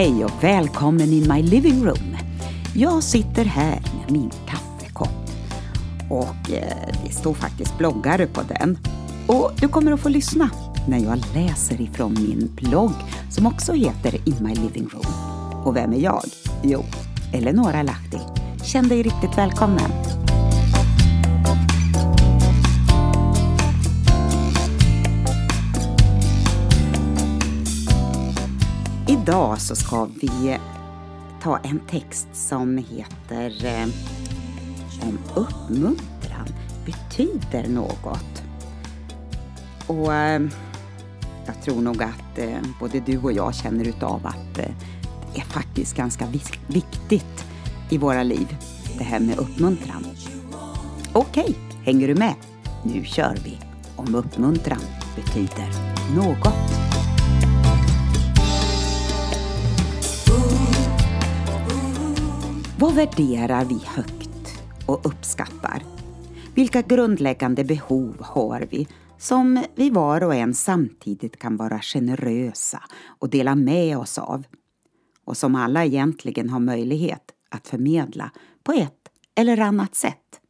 Hej och välkommen in my living room. Jag sitter här med min kaffekopp och eh, det står faktiskt bloggare på den. Och du kommer att få lyssna när jag läser ifrån min blogg som också heter In My Living Room. Och vem är jag? Jo, Eleonora Lahti. Känn dig riktigt välkommen. Idag så ska vi ta en text som heter eh, Om uppmuntran betyder något. Och eh, jag tror nog att eh, både du och jag känner utav att eh, det är faktiskt ganska viktigt i våra liv, det här med uppmuntran. Okej, okay, hänger du med? Nu kör vi! Om uppmuntran betyder något. Vad värderar vi högt och uppskattar? Vilka grundläggande behov har vi som vi var och en samtidigt kan vara generösa och dela med oss av och som alla egentligen har möjlighet att förmedla på ett eller annat sätt.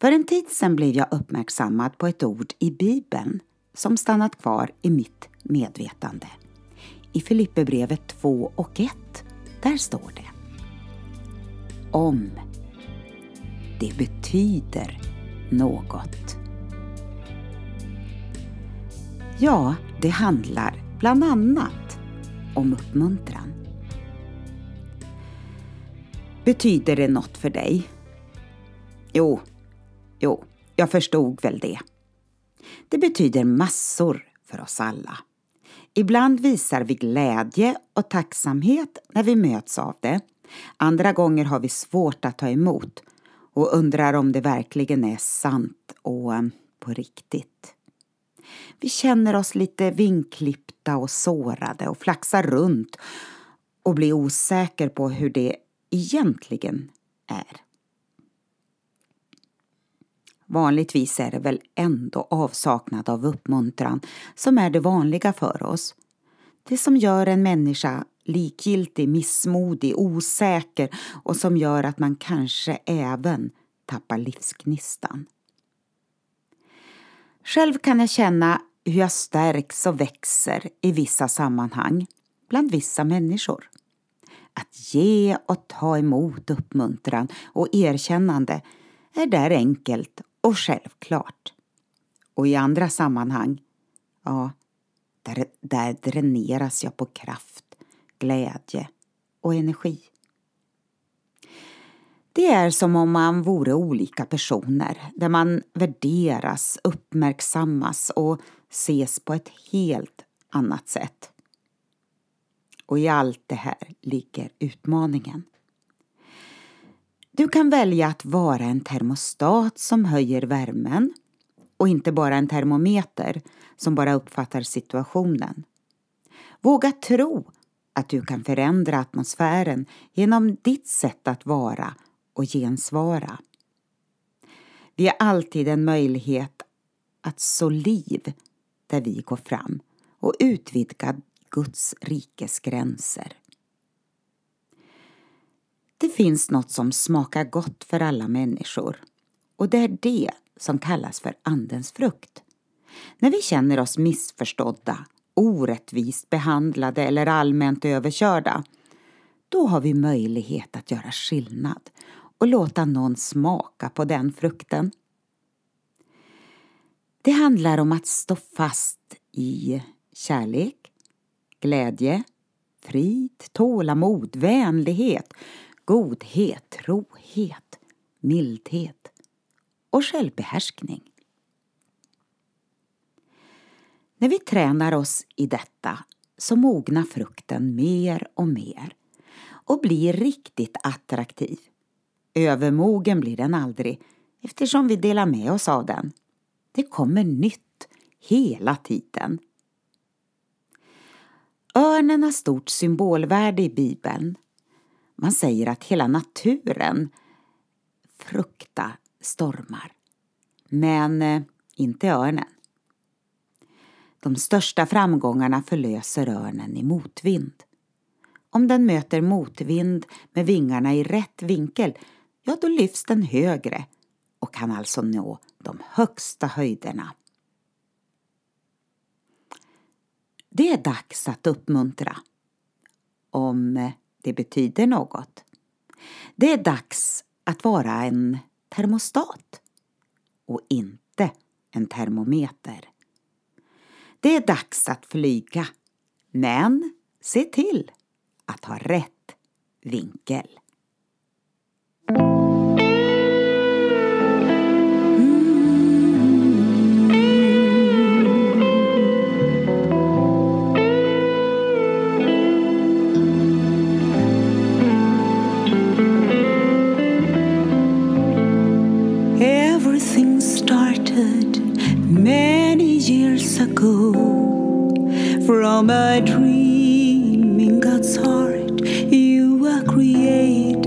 För en tid sedan blev jag uppmärksammad på ett ord i Bibeln som stannat kvar i mitt medvetande. I Filipperbrevet 2 och 1, där står det om. Det betyder något. Ja, det handlar bland annat om uppmuntran. Betyder det något för dig? Jo, jo, jag förstod väl det. Det betyder massor för oss alla. Ibland visar vi glädje och tacksamhet när vi möts av det. Andra gånger har vi svårt att ta emot och undrar om det verkligen är sant och eh, på riktigt. Vi känner oss lite vinklippta och sårade och flaxar runt och blir osäker på hur det egentligen är. Vanligtvis är det väl ändå avsaknad av uppmuntran som är det vanliga för oss. Det som gör en människa likgiltig, missmodig, osäker och som gör att man kanske även tappar livsgnistan. Själv kan jag känna hur jag stärks och växer i vissa sammanhang, bland vissa människor. Att ge och ta emot uppmuntran och erkännande är där enkelt och självklart. Och i andra sammanhang, ja, där, där dräneras jag på kraft glädje och energi. Det är som om man vore olika personer där man värderas, uppmärksammas och ses på ett helt annat sätt. Och i allt det här ligger utmaningen. Du kan välja att vara en termostat som höjer värmen och inte bara en termometer som bara uppfattar situationen. Våga tro att du kan förändra atmosfären genom ditt sätt att vara och gensvara. Vi har alltid en möjlighet att så liv där vi går fram och utvidga Guds rikes gränser. Det finns något som smakar gott för alla människor och det är det som kallas för Andens frukt. När vi känner oss missförstådda orättvist behandlade eller allmänt överkörda, då har vi möjlighet att göra skillnad och låta någon smaka på den frukten. Det handlar om att stå fast i kärlek, glädje, frid, tålamod, vänlighet, godhet, trohet, mildhet och självbehärskning. När vi tränar oss i detta så mognar frukten mer och mer och blir riktigt attraktiv. Övermogen blir den aldrig eftersom vi delar med oss av den. Det kommer nytt hela tiden. Örnen har stort symbolvärde i Bibeln. Man säger att hela naturen fruktar stormar. Men eh, inte örnen. De största framgångarna förlöser örnen i motvind om den möter motvind med vingarna i rätt vinkel, ja då lyfts den högre och kan alltså nå de högsta höjderna. Det är dags att uppmuntra. Om det betyder något. Det är dags att vara en termostat och inte en termometer. Det är dags att flyga, men se till att ha rätt vinkel. From a dream in God's heart you were created.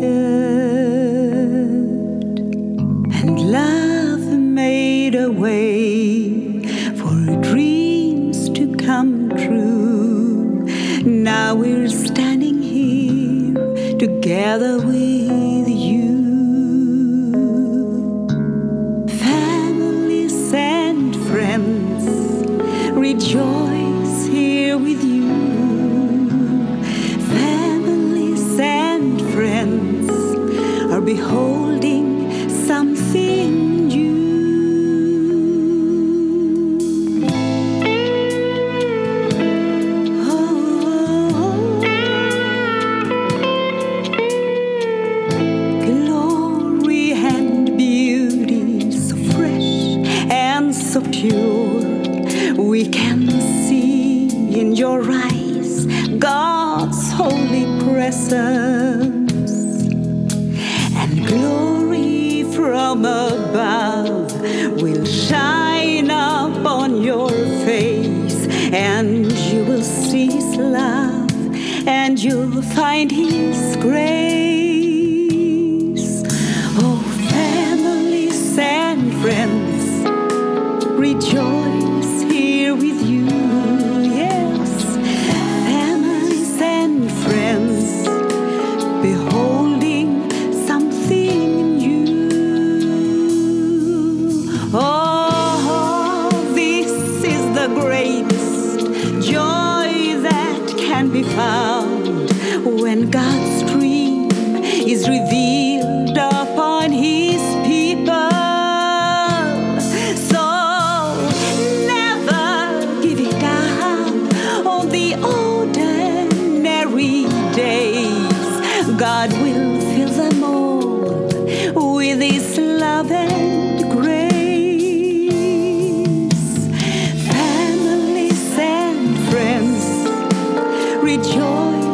And love made a way for dreams to come true. Now we're standing here together find His grace. When God's dream is revealed upon His people. So never give it up on the ordinary days. God will fill them all with His love and miracle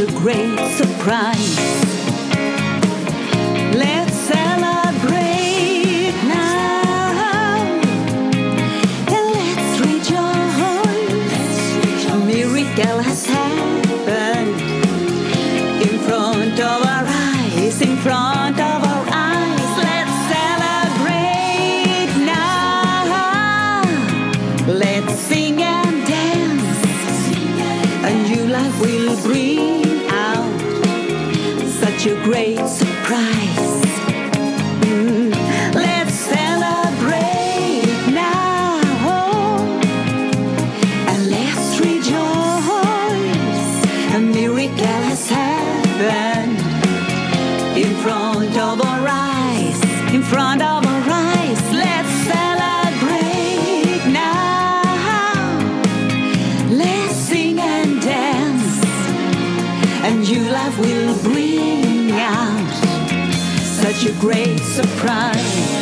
a great surprise. great surprise. Mm. Let's celebrate now and let's rejoice. A miracle has happened in front of our eyes, in front of great surprise.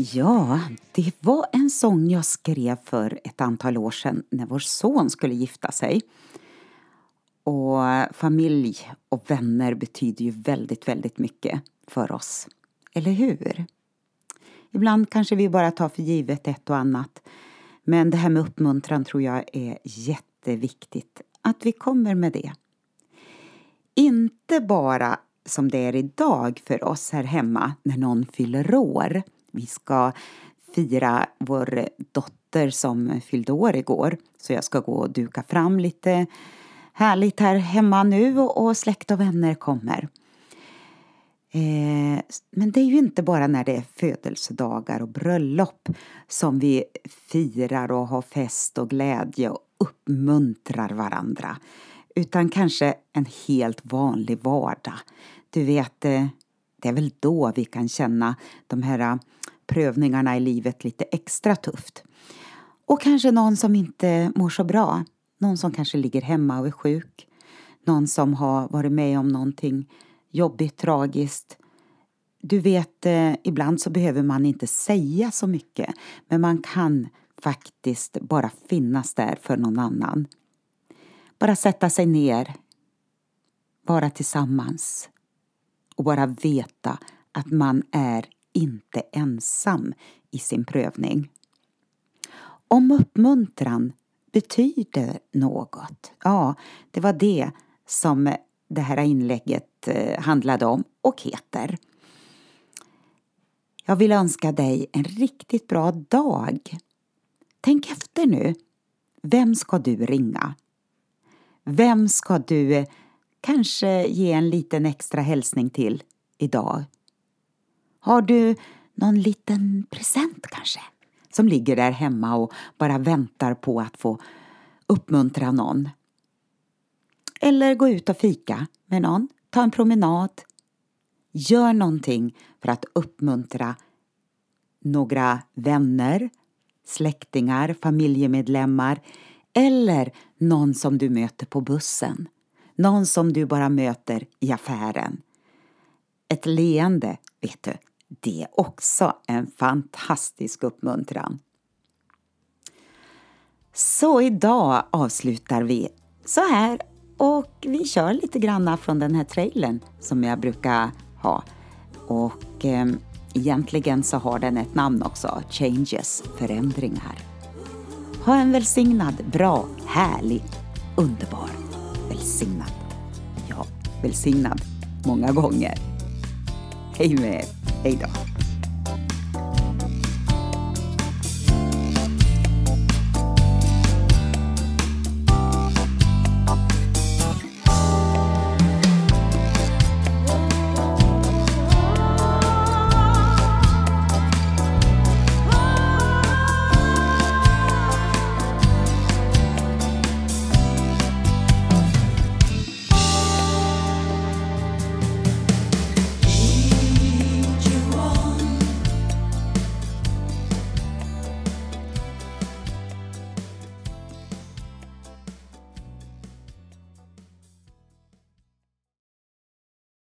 Ja, det var en sång jag skrev för ett antal år sedan när vår son skulle gifta sig. Och familj och vänner betyder ju väldigt, väldigt mycket för oss. Eller hur? Ibland kanske vi bara tar för givet ett och annat. Men det här med uppmuntran tror jag är jätteviktigt. Att vi kommer med det. Inte bara som det är idag för oss här hemma när någon fyller år. Vi ska fira vår dotter som fyllde år igår. Så jag ska gå och duka fram lite härligt här hemma nu och, släkt och vänner kommer. Eh, men det är ju inte bara när det är födelsedagar och bröllop som vi firar och har fest och glädje och uppmuntrar varandra. Utan kanske en helt vanlig vardag. Du vet, eh, det är väl då vi kan känna de här äh, prövningarna i livet lite extra tufft. Och kanske någon som inte mår så bra. Någon som kanske ligger hemma och är sjuk. Någon som har varit med om någonting jobbigt, tragiskt. Du vet, eh, ibland så behöver man inte säga så mycket. Men man kan faktiskt bara finnas där för någon annan. Bara sätta sig ner. Vara tillsammans. Och bara veta att man är inte ensam i sin prövning. Om uppmuntran betyder något, ja, det var det som det här inlägget eh, handlade om och heter. Jag vill önska dig en riktigt bra dag. Tänk efter nu. Vem ska du ringa? Vem ska du eh, kanske ge en liten extra hälsning till idag? Har du någon liten present kanske? Som ligger där hemma och bara väntar på att få uppmuntra någon. Eller gå ut och fika med någon, ta en promenad. Gör någonting för att uppmuntra några vänner, släktingar, familjemedlemmar eller någon som du möter på bussen. Någon som du bara möter i affären. Ett leende, vet du, det är också en fantastisk uppmuntran. Så idag avslutar vi så här och vi kör lite granna från den här trailern som jag brukar ha. Och eh, egentligen så har den ett namn också, Changes, förändringar. Ha en välsignad, bra, härlig, underbar, välsignad. Ja, välsignad många gånger. Hej med er. Hej då.